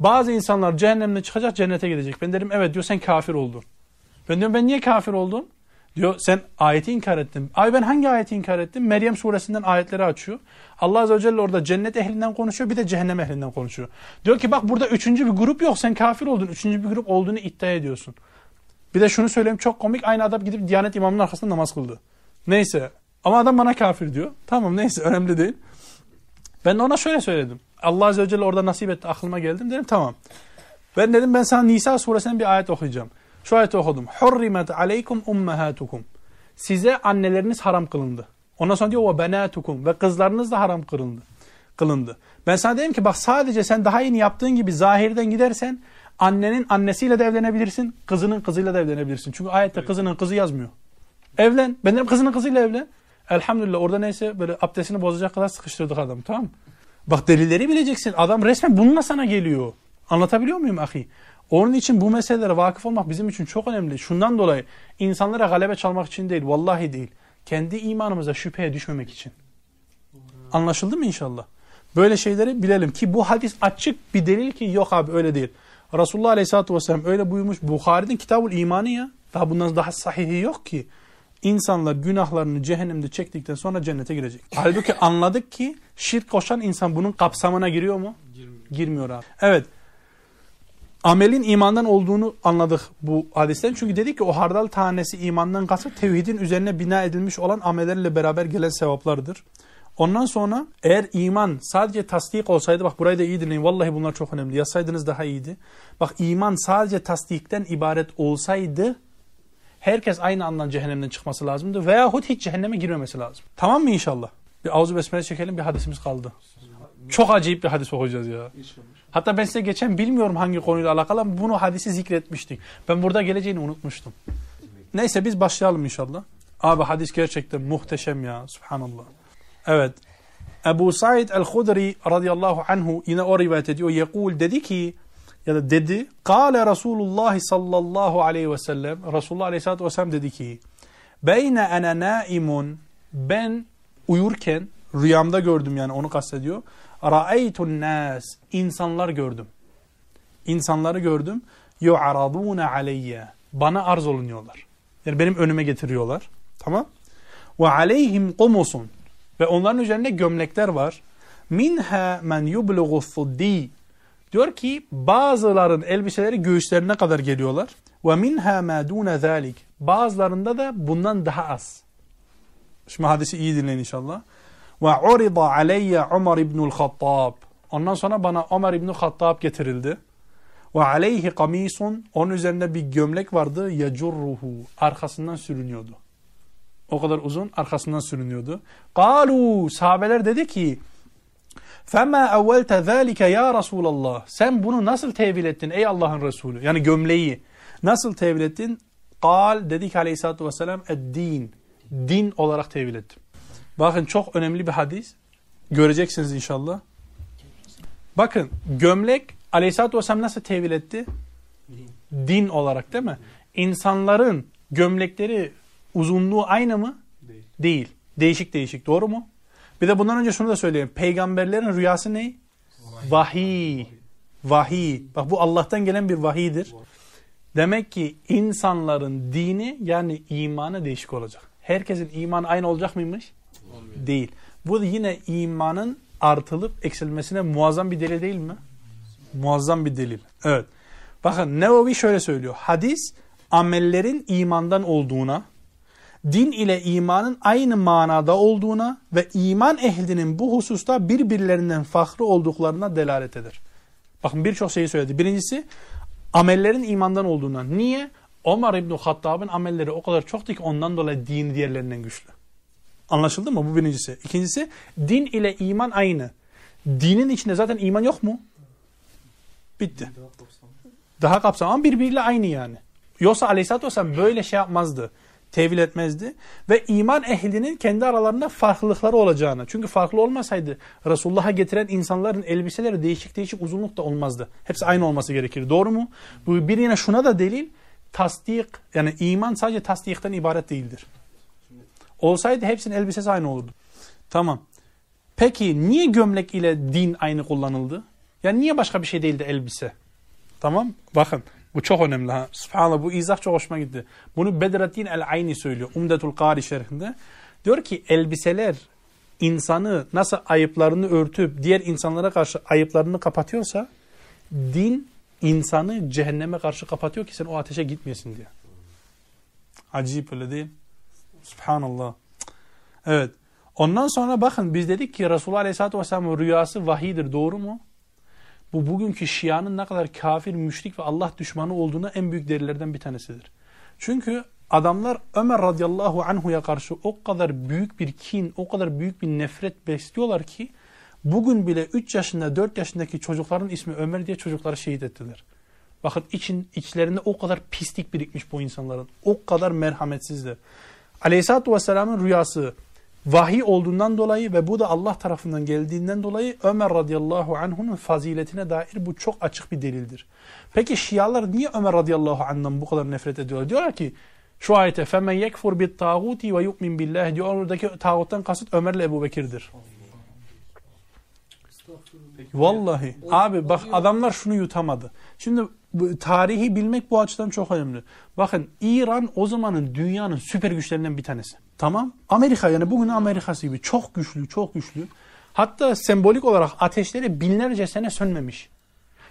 Bazı insanlar cehennemde çıkacak cennete gidecek. Ben derim evet diyor sen kafir oldun. Ben diyorum ben niye kafir oldum? Diyor sen ayeti inkar ettin. Ay ben hangi ayeti inkar ettim? Meryem suresinden ayetleri açıyor. Allah Azze ve Celle orada cennet ehlinden konuşuyor bir de cehennem ehlinden konuşuyor. Diyor ki bak burada üçüncü bir grup yok sen kafir oldun. Üçüncü bir grup olduğunu iddia ediyorsun. Bir de şunu söyleyeyim çok komik aynı adam gidip Diyanet imamının arkasında namaz kıldı. Neyse ama adam bana kafir diyor. Tamam neyse önemli değil. Ben de ona şöyle söyledim. Allah Azze ve Celle orada nasip etti aklıma geldim dedim tamam. Ben dedim ben sana Nisa suresinden bir ayet okuyacağım. Şu ayeti okudum. Hurrimet aleykum ummahatukum. Size anneleriniz haram kılındı. Ondan sonra diyor ve benatukum ve kızlarınız da haram kılındı. kılındı. Ben sana dedim ki bak sadece sen daha yeni yaptığın gibi zahirden gidersen annenin annesiyle de evlenebilirsin, kızının kızıyla da evlenebilirsin. Çünkü ayette kızının kızı yazmıyor. Evlen. Ben dedim kızının kızıyla evlen. Elhamdülillah orada neyse böyle abdestini bozacak kadar sıkıştırdık adam tamam mı? Bak delilleri bileceksin. Adam resmen bununla sana geliyor. Anlatabiliyor muyum ahi? Onun için bu meselelere vakıf olmak bizim için çok önemli. Şundan dolayı insanlara galebe çalmak için değil, vallahi değil. Kendi imanımıza şüpheye düşmemek için. Anlaşıldı mı inşallah? Böyle şeyleri bilelim ki bu hadis açık bir delil ki yok abi öyle değil. Resulullah Aleyhisselatü Vesselam öyle buyurmuş. Bukhari'nin kitabul imanı ya. Daha bundan daha sahihi yok ki. İnsanlar günahlarını cehennemde çektikten sonra cennete girecek. Halbuki anladık ki şirk koşan insan bunun kapsamına giriyor mu? Girmiyor, Girmiyor abi. Evet amelin imandan olduğunu anladık bu hadisten. Çünkü dedik ki o hardal tanesi imandan kasıt tevhidin üzerine bina edilmiş olan amellerle beraber gelen sevaplardır. Ondan sonra eğer iman sadece tasdik olsaydı bak burayı da iyi dinleyin vallahi bunlar çok önemli yazsaydınız daha iyiydi. Bak iman sadece tasdikten ibaret olsaydı herkes aynı andan cehennemden çıkması lazımdı veyahut hiç cehenneme girmemesi lazım. Tamam mı inşallah? Bir avuzu besmele çekelim bir hadisimiz kaldı. Çok acayip bir hadis okuyacağız ya. Hatta ben size geçen bilmiyorum hangi konuyla alakalı ama bunu hadisi zikretmiştik. Ben burada geleceğini unutmuştum. Neyse biz başlayalım inşallah. Abi hadis gerçekten muhteşem ya. Subhanallah. Evet. Ebu Said el-Hudri radıyallahu anhu yine o rivayet ediyor. Yekul dedi ki ya da dedi. Kale Resulullah sallallahu aleyhi ve sellem. Resulullah aleyhissalatü vesselam dedi ki. Beyne ene naimun. Ben uyurken rüyamda gördüm yani onu kastediyor. Ra'eytun nas. insanlar gördüm. İnsanları gördüm. Yu'araduna aleyye. Bana arz olunuyorlar. Yani benim önüme getiriyorlar. Tamam. Ve aleyhim kumusun. Ve onların üzerinde gömlekler var. Minha men yublugu fuddi. Diyor ki bazıların elbiseleri göğüslerine kadar geliyorlar. Ve minha ma dune zalik. Bazılarında da bundan daha az. Şimdi hadisi iyi dinleyin inşallah. Ve urida aleyye Umar ibnul Hattab. Ondan sonra bana Ömer ibnül Hattab getirildi. Ve aleyhi kamisun. Onun üzerinde bir gömlek vardı. Yecurruhu. Arkasından sürünüyordu. O kadar uzun arkasından sürünüyordu. Kalu sahabeler dedi ki فَمَا اَوَّلْتَ ذَٰلِكَ ya Resulallah. Sen bunu nasıl tevil ettin ey Allah'ın Resulü? Yani gömleği nasıl tevil ettin? Kal dedi ki aleyhissalatü vesselam din. Din olarak tevil ettim. Bakın çok önemli bir hadis. Göreceksiniz inşallah. Bakın gömlek Aleyhisselatü Vesselam nasıl tevil etti? Din. Din olarak değil mi? İnsanların gömlekleri uzunluğu aynı mı? Değil. Değil. Değişik değişik. Doğru mu? Bir de bundan önce şunu da söyleyeyim. Peygamberlerin rüyası ne? Vahiy. Vahiy. Bak bu Allah'tan gelen bir vahiydir. Demek ki insanların dini yani imanı değişik olacak. Herkesin imanı aynı olacak mıymış? Değil. Bu yine imanın artılıp eksilmesine muazzam bir delil değil mi? Muazzam bir delil. Evet. Bakın Nevevi şöyle söylüyor. Hadis amellerin imandan olduğuna, din ile imanın aynı manada olduğuna ve iman ehlinin bu hususta birbirlerinden farklı olduklarına delalet eder. Bakın birçok şeyi söyledi. Birincisi amellerin imandan olduğuna. Niye? Ömer İbni Hattab'ın amelleri o kadar çoktu ki ondan dolayı dini diğerlerinden güçlü. Anlaşıldı mı? Bu birincisi. İkincisi din ile iman aynı. Dinin içinde zaten iman yok mu? Bitti. Daha kapsamlı ama birbiriyle aynı yani. Yoksa aleyhissalatü vesselam böyle şey yapmazdı. Tevil etmezdi. Ve iman ehlinin kendi aralarında farklılıkları olacağını. Çünkü farklı olmasaydı Resulullah'a getiren insanların elbiseleri değişik değişik uzunlukta olmazdı. Hepsi aynı olması gerekir. Doğru mu? Bu bir yine şuna da delil. Tasdik yani iman sadece tasdikten ibaret değildir. Olsaydı hepsinin elbisesi aynı olurdu. Tamam. Peki niye gömlek ile din aynı kullanıldı? Yani niye başka bir şey değildi elbise? Tamam. Bakın bu çok önemli. Ha. Subhanallah bu izah çok hoşuma gitti. Bunu Bedrettin el-Ayni söylüyor. Umdetul Kari şerhinde. Diyor ki elbiseler insanı nasıl ayıplarını örtüp diğer insanlara karşı ayıplarını kapatıyorsa din insanı cehenneme karşı kapatıyor ki sen o ateşe gitmeyesin diye. Acayip öyle değil. Subhanallah. Evet. Ondan sonra bakın biz dedik ki Resulullah Aleyhisselatü Vesselam'ın rüyası vahidir. Doğru mu? Bu bugünkü Şia'nın ne kadar kafir, müşrik ve Allah düşmanı olduğuna en büyük delillerden bir tanesidir. Çünkü adamlar Ömer radıyallahu anhuya karşı o kadar büyük bir kin, o kadar büyük bir nefret besliyorlar ki bugün bile 3 yaşında 4 yaşındaki çocukların ismi Ömer diye çocukları şehit ettiler. Bakın için, içlerinde o kadar pislik birikmiş bu insanların. O kadar merhametsizdi. Aleyhisselatü Vesselam'ın rüyası vahiy olduğundan dolayı ve bu da Allah tarafından geldiğinden dolayı Ömer radıyallahu anh'un faziletine dair bu çok açık bir delildir. Peki Şialar niye Ömer radıyallahu anh'dan bu kadar nefret ediyorlar? Diyorlar ki şu ayete فَمَنْ يَكْفُرْ بِالْتَاغُوتِ وَيُؤْمِنْ بِاللّٰهِ diyor. Oradaki tağuttan kasıt Ömer ile Ebu Bekir'dir. Vallahi abi bak adamlar şunu yutamadı. Şimdi bu, tarihi bilmek bu açıdan çok önemli. Bakın İran o zamanın dünyanın süper güçlerinden bir tanesi. Tamam. Amerika yani bugün Amerikası gibi çok güçlü, çok güçlü. Hatta sembolik olarak ateşleri binlerce sene sönmemiş.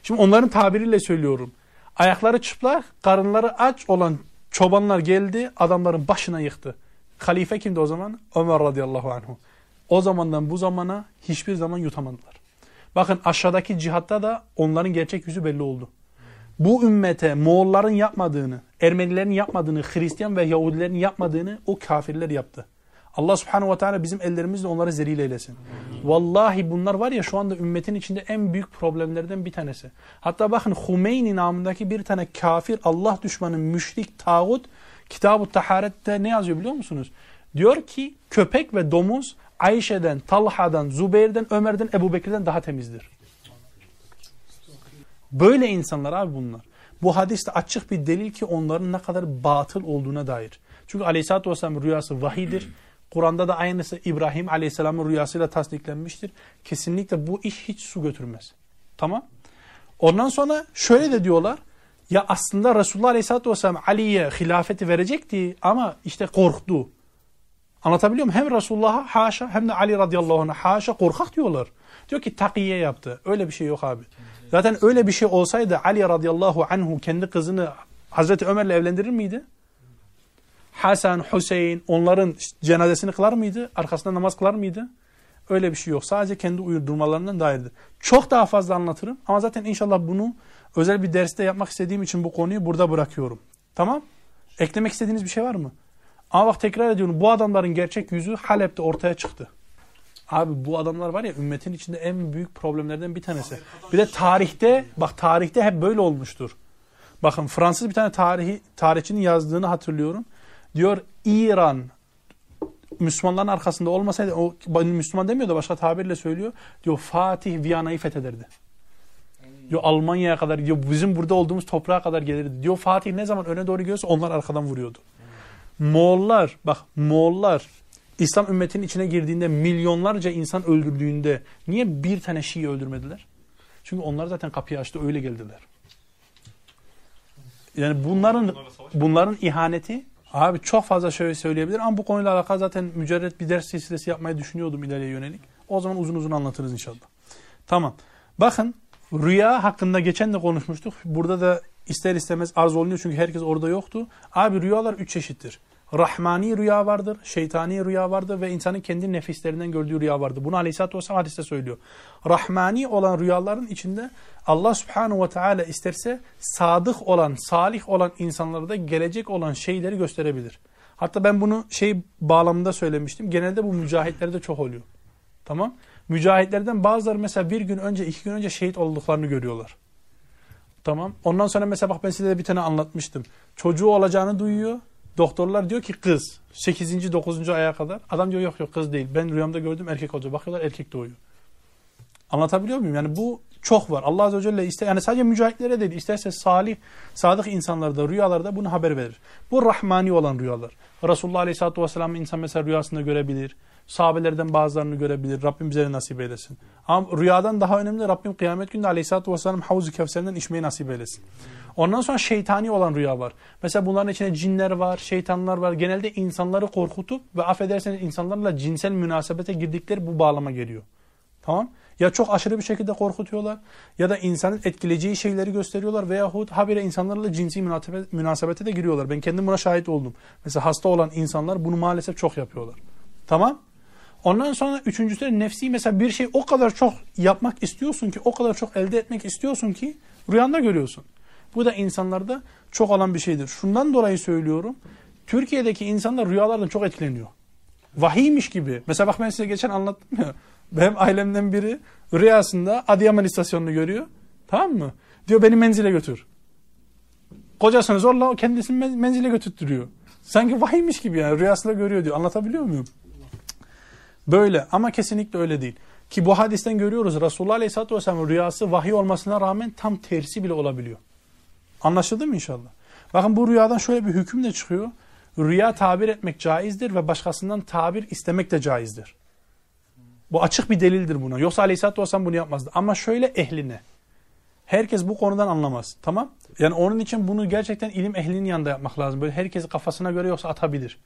Şimdi onların tabiriyle söylüyorum. Ayakları çıplak, karınları aç olan çobanlar geldi, adamların başına yıktı. Halife kimdi o zaman? Ömer radıyallahu anhu. O zamandan bu zamana hiçbir zaman yutamadılar. Bakın aşağıdaki cihatta da onların gerçek yüzü belli oldu bu ümmete Moğolların yapmadığını, Ermenilerin yapmadığını, Hristiyan ve Yahudilerin yapmadığını o kafirler yaptı. Allah subhanahu ve teala bizim ellerimizle onları zelil eylesin. Vallahi bunlar var ya şu anda ümmetin içinde en büyük problemlerden bir tanesi. Hatta bakın Hümeyni namındaki bir tane kafir, Allah düşmanı, müşrik, tağut Kitab-ı Taharet'te ne yazıyor biliyor musunuz? Diyor ki köpek ve domuz Ayşe'den, Talha'dan, Zubeyr'den, Ömer'den, Ebu Bekir'den daha temizdir. Böyle insanlar abi bunlar. Bu hadiste açık bir delil ki onların ne kadar batıl olduğuna dair. Çünkü aleyhissalatü vesselam rüyası vahidir. Kur'an'da da aynısı İbrahim aleyhisselamın rüyasıyla tasdiklenmiştir. Kesinlikle bu iş hiç su götürmez. Tamam. Ondan sonra şöyle de diyorlar. Ya aslında Resulullah aleyhissalatü vesselam Ali'ye hilafeti verecekti ama işte korktu. Anlatabiliyor muyum? Hem Resulullah'a haşa hem de Ali radıyallahu anh'a haşa korkak diyorlar. Diyor ki takiye yaptı. Öyle bir şey yok abi. Zaten öyle bir şey olsaydı Ali radıyallahu anhu kendi kızını Hazreti Ömer'le evlendirir miydi? Hasan, Hüseyin onların cenazesini kılar mıydı? Arkasında namaz kılar mıydı? Öyle bir şey yok. Sadece kendi uydurmalarından dairdir. Çok daha fazla anlatırım ama zaten inşallah bunu özel bir derste yapmak istediğim için bu konuyu burada bırakıyorum. Tamam? Eklemek istediğiniz bir şey var mı? Ama bak tekrar ediyorum bu adamların gerçek yüzü Halep'te ortaya çıktı. Abi bu adamlar var ya ümmetin içinde en büyük problemlerden bir tanesi. Bir de tarihte bak tarihte hep böyle olmuştur. Bakın Fransız bir tane tarihi tarihçinin yazdığını hatırlıyorum. Diyor İran Müslümanların arkasında olmasaydı o Müslüman demiyor da başka tabirle söylüyor. Diyor Fatih Viyana'yı fethederdi. Diyor Almanya'ya kadar gidiyor. Bizim burada olduğumuz toprağa kadar gelirdi. Diyor Fatih ne zaman öne doğru gidiyorsa onlar arkadan vuruyordu. Moğollar bak Moğollar İslam ümmetinin içine girdiğinde milyonlarca insan öldürdüğünde niye bir tane Şii öldürmediler? Çünkü onlar zaten kapıyı açtı öyle geldiler. Yani bunların bunların ihaneti abi çok fazla şöyle söyleyebilir ama bu konuyla alakalı zaten mücerret bir ders silsilesi yapmayı düşünüyordum ileriye yönelik. O zaman uzun uzun anlatırız inşallah. Tamam. Bakın rüya hakkında geçen de konuşmuştuk. Burada da ister istemez arz olunuyor çünkü herkes orada yoktu. Abi rüyalar üç çeşittir. Rahmani rüya vardır, şeytani rüya vardır ve insanın kendi nefislerinden gördüğü rüya vardır. Bunu Aleyhisselatü Vesselam hadiste söylüyor. Rahmani olan rüyaların içinde Allah Subhanahu ve Teala isterse sadık olan, salih olan insanlara da gelecek olan şeyleri gösterebilir. Hatta ben bunu şey bağlamında söylemiştim. Genelde bu mücahitlerde çok oluyor. Tamam. Mücahitlerden bazıları mesela bir gün önce, iki gün önce şehit olduklarını görüyorlar. Tamam. Ondan sonra mesela bak ben size bir tane anlatmıştım. Çocuğu olacağını duyuyor. Doktorlar diyor ki kız. 8. 9. aya kadar. Adam diyor yok yok kız değil. Ben rüyamda gördüm erkek olacak. Bakıyorlar erkek doğuyor. Anlatabiliyor muyum? Yani bu çok var. Allah Azze ve Celle ister, yani sadece mücahitlere değil, isterse salih, sadık insanlarda, rüyalarda bunu haber verir. Bu rahmani olan rüyalar. Resulullah Aleyhisselatü Vesselam insan mesela rüyasında görebilir. Sahabelerden bazılarını görebilir. Rabbim bize nasip eylesin. Ama rüyadan daha önemli Rabbim kıyamet günde Aleyhisselatü Vesselam Havuz-u Kevser'den içmeyi nasip eylesin. Ondan sonra şeytani olan rüya var. Mesela bunların içinde cinler var, şeytanlar var. Genelde insanları korkutup ve affederseniz insanlarla cinsel münasebete girdikleri bu bağlama geliyor. Tamam ya çok aşırı bir şekilde korkutuyorlar ya da insanın etkileyeceği şeyleri gösteriyorlar veyahut habire insanlarla cinsi münasebete de giriyorlar. Ben kendim buna şahit oldum. Mesela hasta olan insanlar bunu maalesef çok yapıyorlar. Tamam? Ondan sonra üçüncüsü de nefsi mesela bir şey o kadar çok yapmak istiyorsun ki, o kadar çok elde etmek istiyorsun ki rüyanda görüyorsun. Bu da insanlarda çok olan bir şeydir. Şundan dolayı söylüyorum. Türkiye'deki insanlar rüyalardan çok etkileniyor. Vahiymiş gibi. Mesela bak ben size geçen anlattım ya. Benim ailemden biri rüyasında Adıyaman istasyonunu görüyor. Tamam mı? Diyor beni menzile götür. Kocasını zorla kendisini menzile götürtürüyor. Sanki vahiymiş gibi yani rüyasında görüyor diyor. Anlatabiliyor muyum? Böyle ama kesinlikle öyle değil. Ki bu hadisten görüyoruz Resulullah Aleyhisselatü Vesselam rüyası vahiy olmasına rağmen tam tersi bile olabiliyor. Anlaşıldı mı inşallah? Bakın bu rüyadan şöyle bir hüküm de çıkıyor. Rüya tabir etmek caizdir ve başkasından tabir istemek de caizdir. Bu açık bir delildir buna. Yoksa Aleyhisselatü Vesselam bunu yapmazdı. Ama şöyle ehline. Herkes bu konudan anlamaz. Tamam? Yani onun için bunu gerçekten ilim ehlinin yanında yapmak lazım. Böyle herkes kafasına göre yoksa atabilir.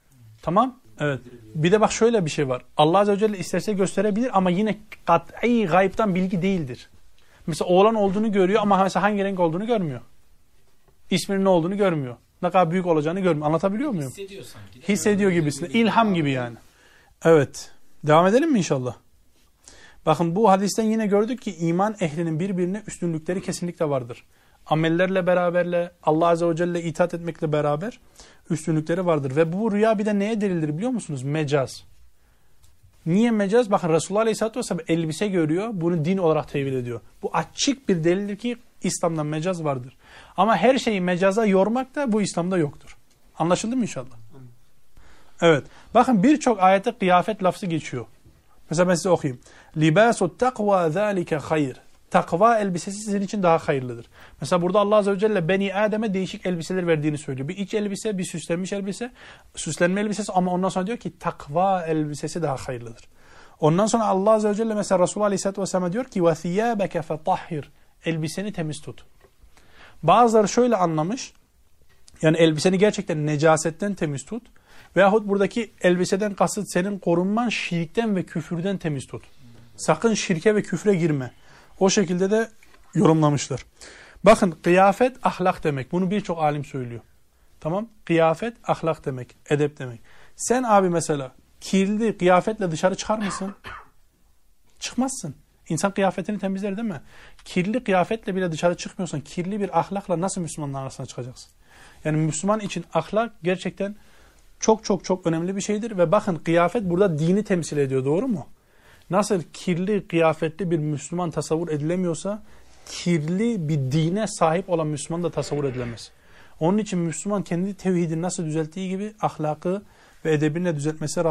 Tamam? Evet. Bir de bak şöyle bir şey var. Allah Azze ve Celle isterse gösterebilir ama yine kat'i gayiptan bilgi değildir. Mesela oğlan olduğunu görüyor ama mesela hangi renk olduğunu görmüyor. İsminin ne olduğunu görmüyor. Ne kadar büyük olacağını görmüyor. Anlatabiliyor muyum? Hissediyor sanki. Hissediyor gibisine. İlham gibi yani. Evet. Devam edelim mi inşallah? Bakın bu hadisten yine gördük ki iman ehlinin birbirine üstünlükleri kesinlikle vardır. Amellerle beraberle Allah Azze ve Celle itaat etmekle beraber üstünlükleri vardır. Ve bu rüya bir de neye delildir biliyor musunuz? Mecaz. Niye mecaz? Bakın Resulullah Aleyhisselatü Vesselam elbise görüyor. Bunu din olarak tevil ediyor. Bu açık bir delildir ki İslam'da mecaz vardır. Ama her şeyi mecaza yormak da bu İslam'da yoktur. Anlaşıldı mı inşallah? Evet. Bakın birçok ayette kıyafet lafzı geçiyor. Mesela ben size okuyayım. Libasu takva zâlike hayır. Takva elbisesi sizin için daha hayırlıdır. Mesela burada Allah Azze ve Celle Beni Adem'e değişik elbiseler verdiğini söylüyor. Bir iç elbise, bir süslenmiş elbise, süslenme elbisesi ama ondan sonra diyor ki takva elbisesi daha hayırlıdır. Ondan sonra Allah Azze ve Celle mesela Resulullah Aleyhisselatü Vesselam'a diyor ki وَثِيَابَكَ فَطَحِّرْ Elbiseni temiz tut. Bazıları şöyle anlamış, yani elbiseni gerçekten necasetten temiz tut. Veyahut buradaki elbiseden kasıt senin korunman şirkten ve küfürden temiz tut. Sakın şirke ve küfre girme. O şekilde de yorumlamışlar. Bakın kıyafet ahlak demek. Bunu birçok alim söylüyor. Tamam? Kıyafet ahlak demek. Edep demek. Sen abi mesela kirli kıyafetle dışarı çıkar mısın? Çıkmazsın. İnsan kıyafetini temizler değil mi? Kirli kıyafetle bile dışarı çıkmıyorsan kirli bir ahlakla nasıl Müslümanların arasına çıkacaksın? Yani Müslüman için ahlak gerçekten çok çok çok önemli bir şeydir. Ve bakın kıyafet burada dini temsil ediyor doğru mu? Nasıl kirli kıyafetli bir Müslüman tasavvur edilemiyorsa kirli bir dine sahip olan Müslüman da tasavvur edilemez. Onun için Müslüman kendi tevhidini nasıl düzelttiği gibi ahlakı ve edebini de düzeltmesi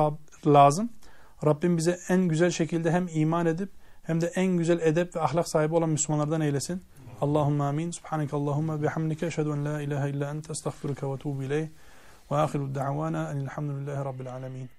lazım. Rabbim bize en güzel şekilde hem iman edip hem de en güzel edep ve ahlak sahibi olan Müslümanlardan eylesin. Allahümme amin. Subhaneke Allahümme bihamdike eşhedü en la ilahe illa ente estağfiruke ve tuğbu ileyh. وآخر دعوانا أن الحمد لله رب العالمين.